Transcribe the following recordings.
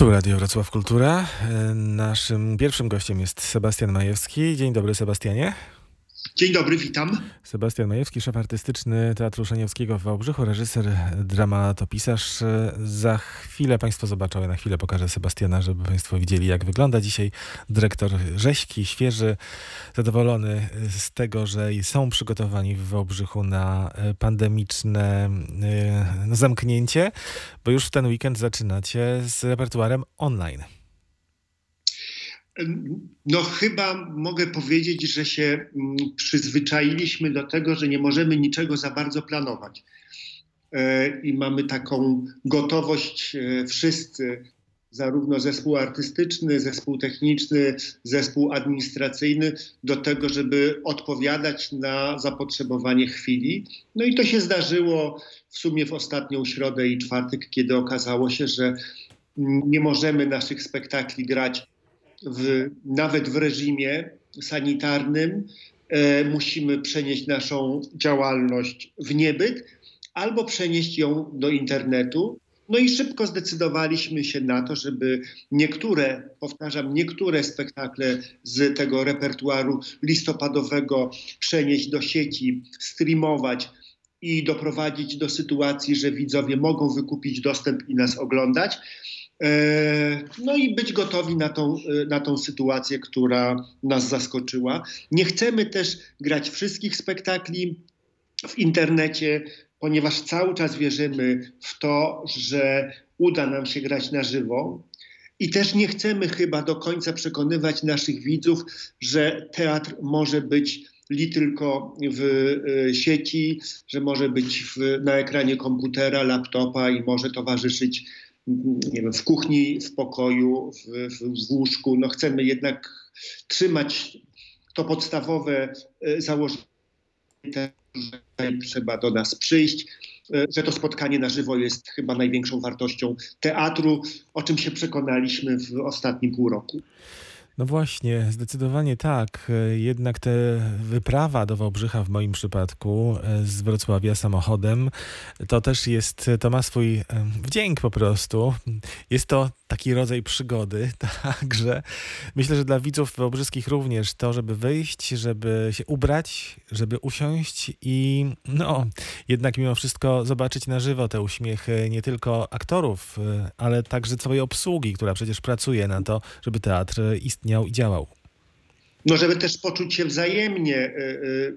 Tu Radio Wrocław Kultura. Naszym pierwszym gościem jest Sebastian Majewski. Dzień dobry, Sebastianie. Dzień dobry, witam. Sebastian Majewski, szef artystyczny Teatru Szaniowskiego w Wałbrzychu, reżyser, dramatopisarz. Za chwilę Państwo zobaczą, ja na chwilę pokażę Sebastiana, żeby Państwo widzieli, jak wygląda dzisiaj dyrektor rzeźki, świeży, zadowolony z tego, że są przygotowani w Wałbrzychu na pandemiczne no, zamknięcie, bo już w ten weekend zaczynacie z repertuarem online. No, chyba mogę powiedzieć, że się mm, przyzwyczailiśmy do tego, że nie możemy niczego za bardzo planować. E, I mamy taką gotowość e, wszyscy, zarówno zespół artystyczny, zespół techniczny, zespół administracyjny, do tego, żeby odpowiadać na zapotrzebowanie chwili. No i to się zdarzyło w sumie w ostatnią środę i czwartek, kiedy okazało się, że nie możemy naszych spektakli grać w, nawet w reżimie sanitarnym e, musimy przenieść naszą działalność w niebyt albo przenieść ją do internetu. No i szybko zdecydowaliśmy się na to, żeby niektóre, powtarzam, niektóre spektakle z tego repertuaru listopadowego przenieść do sieci, streamować i doprowadzić do sytuacji, że widzowie mogą wykupić dostęp i nas oglądać. E, no i być gotowi na tą, e, na tą sytuację, która nas zaskoczyła. Nie chcemy też grać wszystkich spektakli w internecie, ponieważ cały czas wierzymy w to, że uda nam się grać na żywo. I też nie chcemy chyba do końca przekonywać naszych widzów, że teatr może być li tylko w e, sieci, że może być w, na ekranie komputera, laptopa i może towarzyszyć nie wiem, w kuchni, w pokoju, w, w łóżku. No chcemy jednak trzymać to podstawowe e, założenie, że trzeba do nas przyjść, e, że to spotkanie na żywo jest chyba największą wartością teatru, o czym się przekonaliśmy w ostatnim pół roku. No właśnie, zdecydowanie tak. Jednak ta wyprawa do Wałbrzycha w moim przypadku e, z Wrocławia samochodem, to też jest, to ma swój wdzięk po prostu. Jest to taki rodzaj przygody, także myślę, że dla widzów wałbrzyskich również to, żeby wyjść, żeby się ubrać, żeby usiąść i no, jednak mimo wszystko zobaczyć na żywo te uśmiechy nie tylko aktorów, e, ale także całej obsługi, która przecież pracuje na to, żeby teatr istniał istniał i działał. No, żeby też poczuć się wzajemnie, y, y,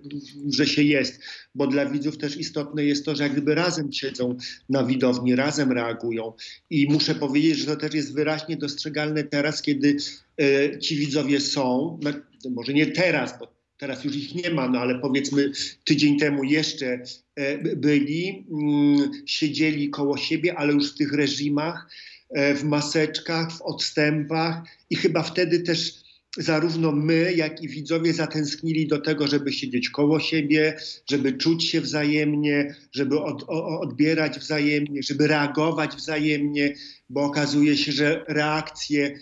że się jest, bo dla widzów też istotne jest to, że jak gdyby razem siedzą na widowni, razem reagują. I muszę powiedzieć, że to też jest wyraźnie dostrzegalne teraz, kiedy y, ci widzowie są, no, może nie teraz, bo teraz już ich nie ma, no ale powiedzmy tydzień temu jeszcze byli, mm, siedzieli koło siebie, ale już w tych reżimach E, w maseczkach, w odstępach i chyba wtedy też zarówno my, jak i widzowie zatęsknili do tego, żeby siedzieć koło siebie, żeby czuć się wzajemnie, żeby od, o, odbierać wzajemnie, żeby reagować wzajemnie, bo okazuje się, że reakcje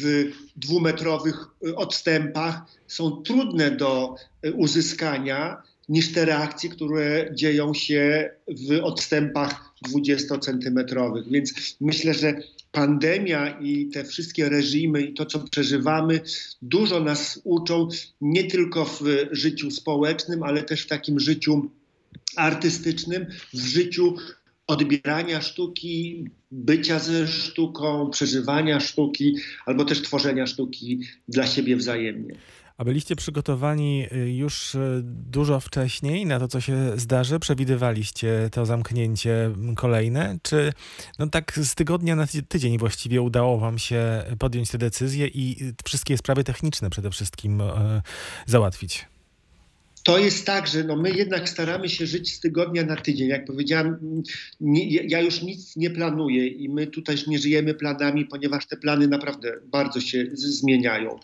w dwumetrowych y, odstępach są trudne do y, uzyskania niż te reakcje, które dzieją się w odstępach 20-centymetrowych. Więc myślę, że pandemia i te wszystkie reżimy i to, co przeżywamy, dużo nas uczą nie tylko w życiu społecznym, ale też w takim życiu artystycznym, w życiu odbierania sztuki, bycia ze sztuką, przeżywania sztuki, albo też tworzenia sztuki dla siebie wzajemnie. A byliście przygotowani y, już y, dużo wcześniej na to, co się zdarzy? Przewidywaliście to zamknięcie kolejne? Czy no tak z tygodnia na tydzień właściwie udało wam się podjąć te decyzje i y, wszystkie sprawy techniczne przede wszystkim załatwić? To jest tak, że no my jednak staramy się żyć z tygodnia na tydzień. Jak powiedziałam, nie, ja już nic nie planuję i my tutaj nie żyjemy planami, ponieważ te plany naprawdę bardzo się zmieniają.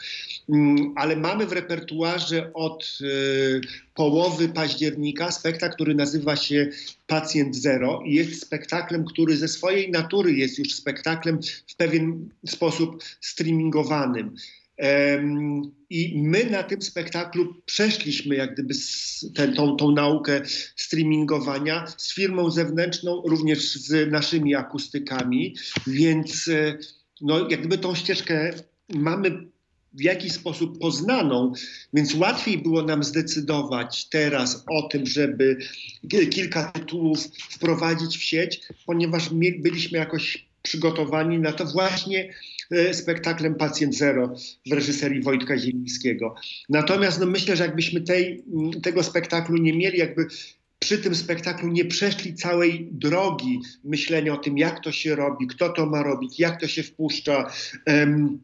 Mm, ale mamy w repertuarze od y, połowy października spektakl, który nazywa się Pacjent Zero i jest spektaklem, który ze swojej natury jest już spektaklem w pewien sposób streamingowanym. I my na tym spektaklu przeszliśmy jak gdyby ten, tą, tą naukę streamingowania z firmą zewnętrzną, również z naszymi akustykami, więc e, no, jak gdyby tą ścieżkę mamy w jakiś sposób poznaną, więc łatwiej było nam zdecydować teraz o tym, żeby kilka tytułów wprowadzić w sieć, ponieważ byliśmy jakoś przygotowani na to właśnie spektaklem Pacjent Zero w reżyserii Wojtka Zielińskiego. Natomiast no myślę, że jakbyśmy tej, tego spektaklu nie mieli, jakby przy tym spektaklu nie przeszli całej drogi myślenia o tym, jak to się robi, kto to ma robić, jak to się wpuszcza. Um,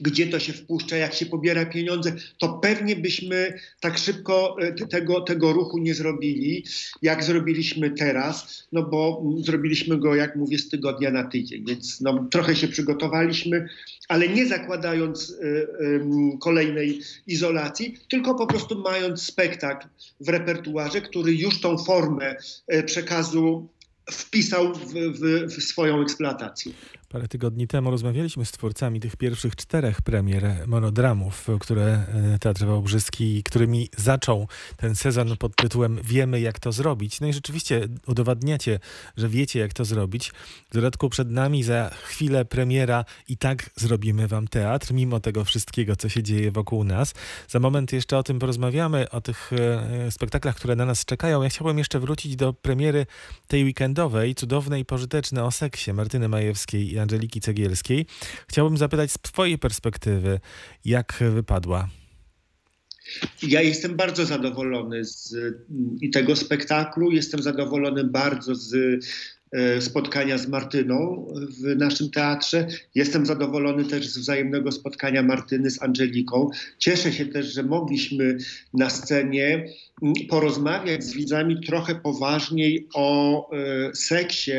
gdzie to się wpuszcza, jak się pobiera pieniądze, to pewnie byśmy tak szybko e, tego, tego ruchu nie zrobili, jak zrobiliśmy teraz, no bo zrobiliśmy go, jak mówię, z tygodnia na tydzień, więc no, trochę się przygotowaliśmy, ale nie zakładając y, y, kolejnej izolacji, tylko po prostu mając spektakl w repertuarze, który już tą formę y, przekazu wpisał w, w, w swoją eksploatację. Parę tygodni temu rozmawialiśmy z twórcami tych pierwszych czterech premier monodramów, które e, Teatr Wałbrzyski, którymi zaczął ten sezon pod tytułem Wiemy jak to zrobić. No i rzeczywiście udowadniacie, że wiecie jak to zrobić. W dodatku przed nami za chwilę premiera i tak zrobimy wam teatr, mimo tego wszystkiego, co się dzieje wokół nas. Za moment jeszcze o tym porozmawiamy, o tych e, spektaklach, które na nas czekają. Ja chciałbym jeszcze wrócić do premiery tej weekendowej, cudownej, pożytecznej o seksie Martyny Majewskiej Angeliki Cegielskiej. Chciałbym zapytać z Twojej perspektywy, jak wypadła? Ja jestem bardzo zadowolony z i tego spektaklu. Jestem zadowolony bardzo z e, spotkania z Martyną w naszym teatrze. Jestem zadowolony też z wzajemnego spotkania Martyny z Angeliką. Cieszę się też, że mogliśmy na scenie porozmawiać z widzami trochę poważniej o e, seksie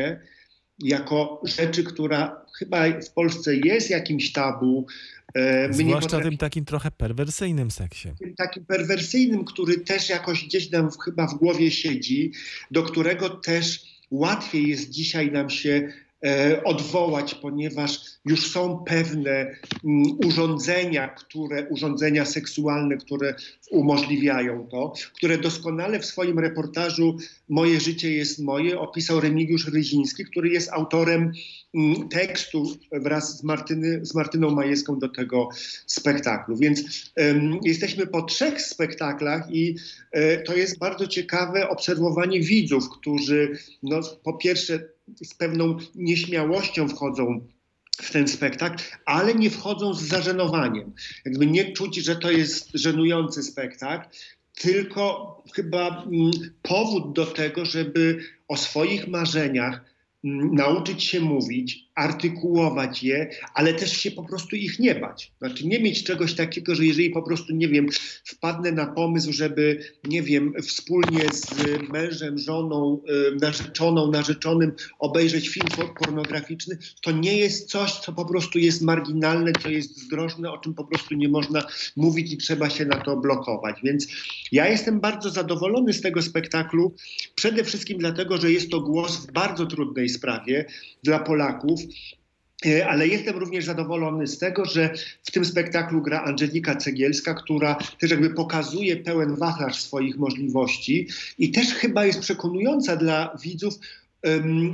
jako rzeczy, która chyba w Polsce jest jakimś tabu. E, my Zwłaszcza potrafi... tym takim trochę perwersyjnym seksie. Tym takim perwersyjnym, który też jakoś gdzieś nam chyba w głowie siedzi, do którego też łatwiej jest dzisiaj nam się odwołać, ponieważ już są pewne mm, urządzenia, które, urządzenia seksualne, które umożliwiają to, które doskonale w swoim reportażu Moje życie jest moje opisał Remigiusz Ryziński, który jest autorem tekstu wraz z, Martyny, z Martyną Majewską do tego spektaklu. Więc um, jesteśmy po trzech spektaklach i e, to jest bardzo ciekawe obserwowanie widzów, którzy no, po pierwsze z pewną nieśmiałością wchodzą w ten spektakl, ale nie wchodzą z zażenowaniem. Jakby nie czuć, że to jest żenujący spektakl, tylko chyba mm, powód do tego, żeby o swoich marzeniach nauczyć się mówić, artykułować je, ale też się po prostu ich nie bać. Znaczy nie mieć czegoś takiego, że jeżeli po prostu, nie wiem, wpadnę na pomysł, żeby, nie wiem, wspólnie z mężem, żoną, y, narzeczoną, narzeczonym obejrzeć film pornograficzny, to nie jest coś, co po prostu jest marginalne, co jest zdrożne, o czym po prostu nie można mówić i trzeba się na to blokować. Więc ja jestem bardzo zadowolony z tego spektaklu, przede wszystkim dlatego, że jest to głos w bardzo trudnej sprawie dla Polaków. E, ale jestem również zadowolony z tego, że w tym spektaklu gra Angelika Cegielska, która też jakby pokazuje pełen wachlarz swoich możliwości i też chyba jest przekonująca dla widzów,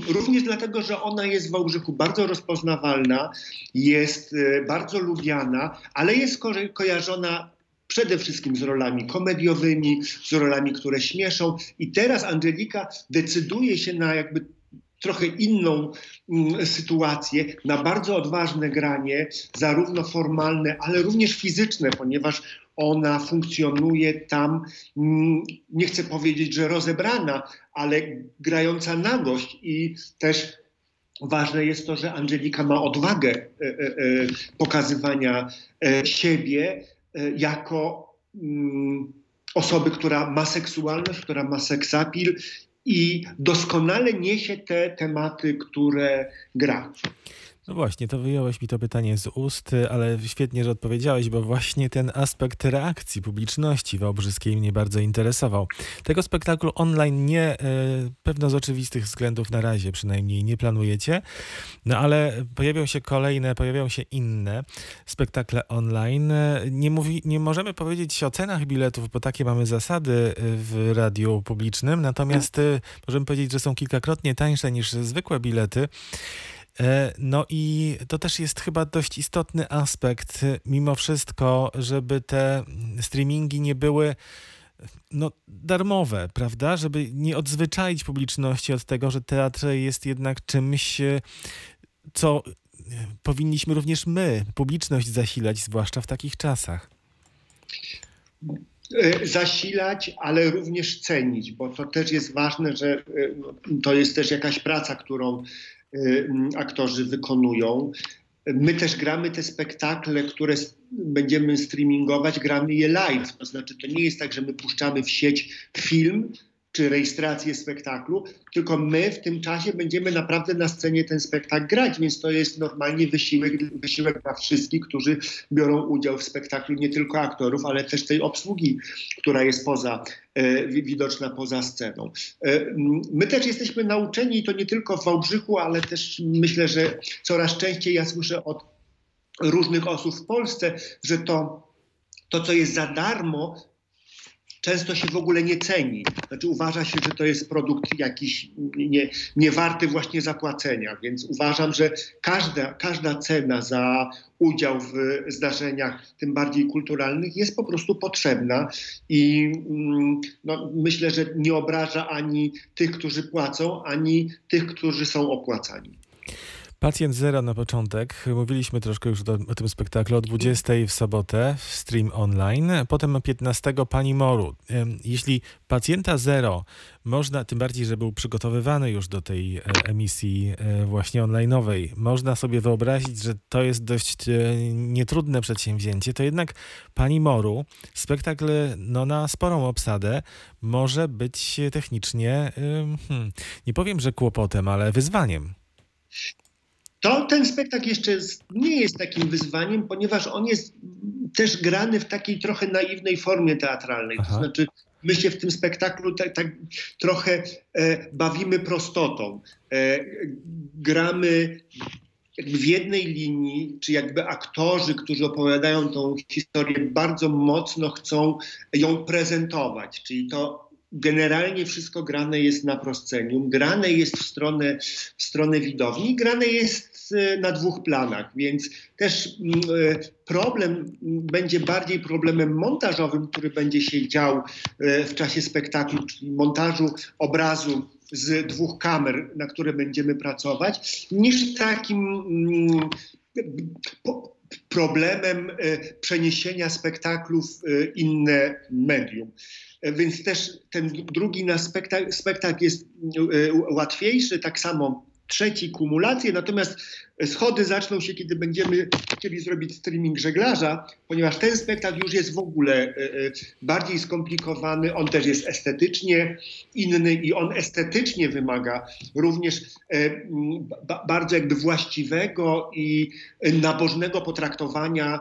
również dlatego, że ona jest w Wałbrzychu bardzo rozpoznawalna, jest y, bardzo lubiana, ale jest ko kojarzona przede wszystkim z rolami komediowymi, z rolami, które śmieszą. I teraz Angelika decyduje się na jakby trochę inną mm, sytuację, na bardzo odważne granie, zarówno formalne, ale również fizyczne, ponieważ ona funkcjonuje tam, mm, nie chcę powiedzieć, że rozebrana, ale grająca na gość i też ważne jest to, że Angelika ma odwagę e, e, e, pokazywania siebie jako mm, osoby, która ma seksualność, która ma seksapil i doskonale niesie te tematy, które gra. No właśnie, to wyjąłeś mi to pytanie z ust, ale świetnie, że odpowiedziałeś, bo właśnie ten aspekt reakcji publiczności wałbrzyskiej mnie bardzo interesował. Tego spektaklu online nie, e, pewno z oczywistych względów na razie przynajmniej nie planujecie, no ale pojawią się kolejne, pojawią się inne spektakle online. Nie, mówi, nie możemy powiedzieć o cenach biletów, bo takie mamy zasady w radiu publicznym, natomiast e, możemy powiedzieć, że są kilkakrotnie tańsze niż zwykłe bilety. E, No i to też jest chyba dość istotny aspekt, mimo wszystko, żeby te streamingi nie były no, darmowe, prawda? Żeby nie odzwyczaić publiczności od tego, że teatr jest jednak czymś, e, co e, powinniśmy również my, publiczność, zasilać, zwłaszcza w takich czasach. Zasilać, ale również cenić, bo to też jest ważne, że no, to jest też jakaś praca, którą aktorzy wykonują. My też gramy te spektakle, które będziemy streamingować, gramy je live. To znaczy, to nie jest tak, że my puszczamy w sieć film czy rejestrację spektaklu, tylko my w tym czasie będziemy naprawdę na scenie ten spektakl grać, więc to jest normalnie wysiłek, wysiłek dla wszystkich, którzy biorą udział w spektaklu, nie tylko aktorów, ale też tej obsługi, która jest poza, e, wi- widoczna poza sceną. E, My też jesteśmy nauczeni, i to nie tylko w Wałbrzychu, ale też myślę, że coraz częściej ja słyszę od różnych osób w Polsce, że to, to co jest za darmo, często się w ogóle nie ceni. Znaczy uważa się, że to jest produkt jakiś nie, nie warty właśnie zapłacenia, więc uważam, że każda, każda cena za udział w zdarzeniach, tym bardziej kulturalnych, jest po prostu potrzebna i mm, no, myślę, że nie obraża ani tych, którzy płacą, ani tych, którzy są opłacani. Pacjent Zero na początek. Mówiliśmy troszkę już o, tym spektaklu o 20 w sobotę, w stream online. Potem o 15 Pani Moru. Jeśli Pacjenta Zero można, tym bardziej, że był przygotowywany już do tej e, emisji e, właśnie online'owej, można sobie wyobrazić, że to jest dość e, nietrudne przedsięwzięcie, to jednak Pani Moru, spektakl no, na sporą obsadę, może być technicznie, hmm, nie powiem, że kłopotem, ale wyzwaniem. To ten spektakl jeszcze nie jest takim wyzwaniem, ponieważ on jest też grany w takiej trochę naiwnej formie teatralnej. Aha. To znaczy, my się w tym spektaklu tak, tak trochę e, bawimy prostotą. E, gramy jakby w jednej linii, czy jakby aktorzy, którzy opowiadają tą historię, bardzo mocno chcą ją prezentować. Czyli to generalnie wszystko grane jest na proscenium, grane jest w stronę, w stronę widowni, grane jest e, na dwóch planach, więc też mm, e, problem mm, będzie bardziej problemem montażowym, który będzie się dział e, w czasie spektaklu, czyli montażu obrazu z dwóch kamer, na które będziemy pracować, niż takim mm, problemem przeniesienia spektaklu w inne medium. E, Więc też ten drugi na spektakl, spektakl jest e, łatwiejszy, tak samo trzeci kumulacje, natomiast schody zaczną się, kiedy będziemy chcieli zrobić streaming żeglarza, ponieważ ten spektakl już jest w ogóle e, bardziej skomplikowany, on też jest estetycznie inny i on estetycznie wymaga również bardzo jakby właściwego i nabożnego potraktowania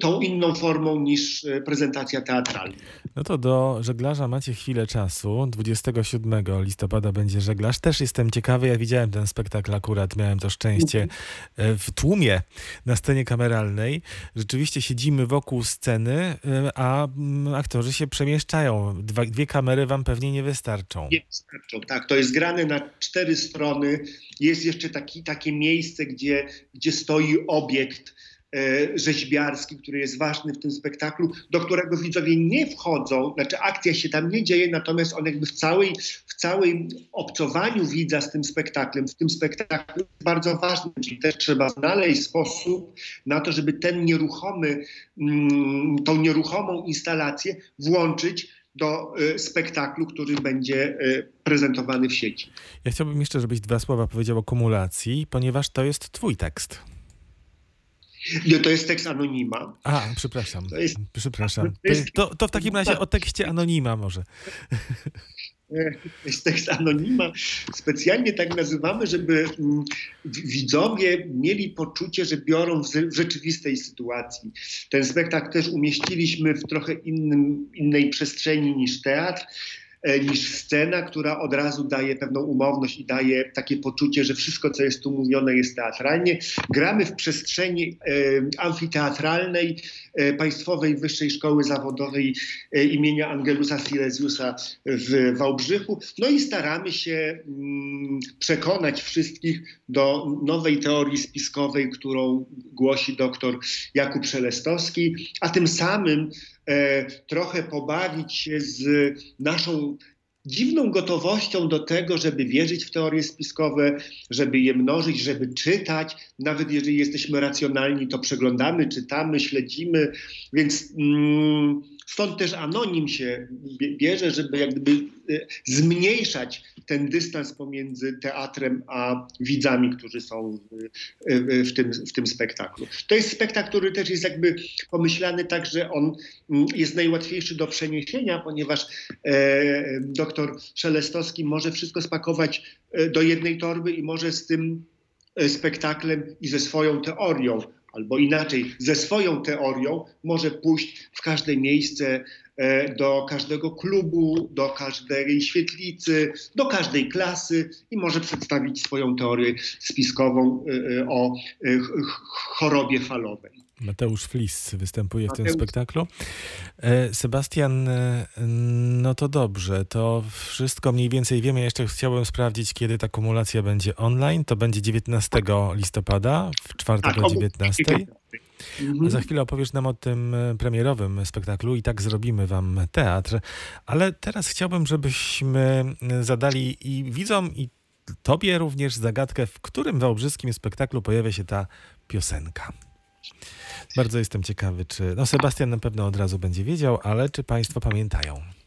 tą inną formą niż e, prezentacja teatralna. No to do żeglarza macie chwilę czasu. 27 listopada będzie żeglarz. Też jestem ciekawy. Ja widziałem ten spektakl akurat, miałem to szczęście e, w tłumie na scenie kameralnej. Rzeczywiście siedzimy wokół sceny, e, a mm, aktorzy się przemieszczają. Dwa, dwie kamery wam pewnie nie wystarczą. Nie wystarczą, tak. To jest grane na cztery strony. Jest jeszcze taki, takie miejsce, gdzie, gdzie stoi obiekt rzeźbiarski, który jest ważny w tym spektaklu, do którego widzowie nie wchodzą, znaczy akcja się tam nie dzieje, natomiast on jakby w całej, w całej obcowaniu widza z tym spektaklem, w tym spektaklu jest bardzo ważny, czyli też trzeba znaleźć sposób na to, żeby ten nieruchomy, mm, tą nieruchomą instalację włączyć do e, spektaklu, który będzie e, prezentowany w sieci. Ja chciałbym jeszcze, żebyś dwa słowa powiedział o kumulacji, ponieważ to jest twój tekst. Nie, to jest tekst anonima. A, przepraszam. To jest- Przepraszam. to jest- To, to w takim razie o tekście anonima może. jest tekst anonima. Specjalnie tak nazywamy, żeby mm, widzowie mieli poczucie, że biorą w, rzeczywistej sytuacji. Ten spektakl też umieściliśmy w trochę innym, innej przestrzeni niż teatr niż scena, która od razu daje pewną umowność i daje takie poczucie, że wszystko, co jest tu mówione, jest teatralnie. Gramy w przestrzeni e, amfiteatralnej e, Państwowej Wyższej Szkoły Zawodowej e, imienia Angelusa Silesiusa w Wałbrzychu. No i staramy się mm, przekonać wszystkich do nowej teorii spiskowej, którą głosi doktor Jakub Szelestowski, a tym samym e, trochę pobawić się z naszą dziwną gotowością do tego, żeby wierzyć w teorie spiskowe, żeby je mnożyć, żeby czytać. Nawet jeżeli jesteśmy racjonalni, to przeglądamy, czytamy, śledzimy. Więc mm, stąd też anonim się bie- bierze, żeby jak gdyby e, zmniejszać ten dystans pomiędzy teatrem a widzami, którzy są w, w, w, tym, w tym spektaklu. To jest spektakl, który też jest jakby pomyślany tak, że on mm, jest najłatwiejszy do przeniesienia, ponieważ e, doktor Szelestowski może wszystko spakować e, do jednej torby i może z tym e, spektaklem i ze swoją teorią, albo inaczej, ze swoją teorią może pójść w każde miejsce, e, do każdego klubu, do każdej świetlicy, do każdej klasy i może przedstawić swoją teorię spiskową e, e, o ch- ch- chorobie falowej. Mateusz Flis występuje w tym spektaklu. E, Sebastian, e, no to dobrze, to wszystko mniej więcej wiemy. Jeszcze chciałbym sprawdzić, kiedy ta kumulacja będzie online. To będzie 19 listopada, w czwartek Tak, o obu- 19. Mhm. A za chwilę opowiesz nam o tym e, premierowym spektaklu i tak zrobimy wam teatr. Ale teraz chciałbym, żebyśmy zadali i widzom, i tobie również zagadkę, w którym wałbrzyskim spektaklu pojawia się ta piosenka. Bardzo jestem ciekawy, czy. No, Sebastian na pewno od razu będzie wiedział, ale czy Państwo pamiętają?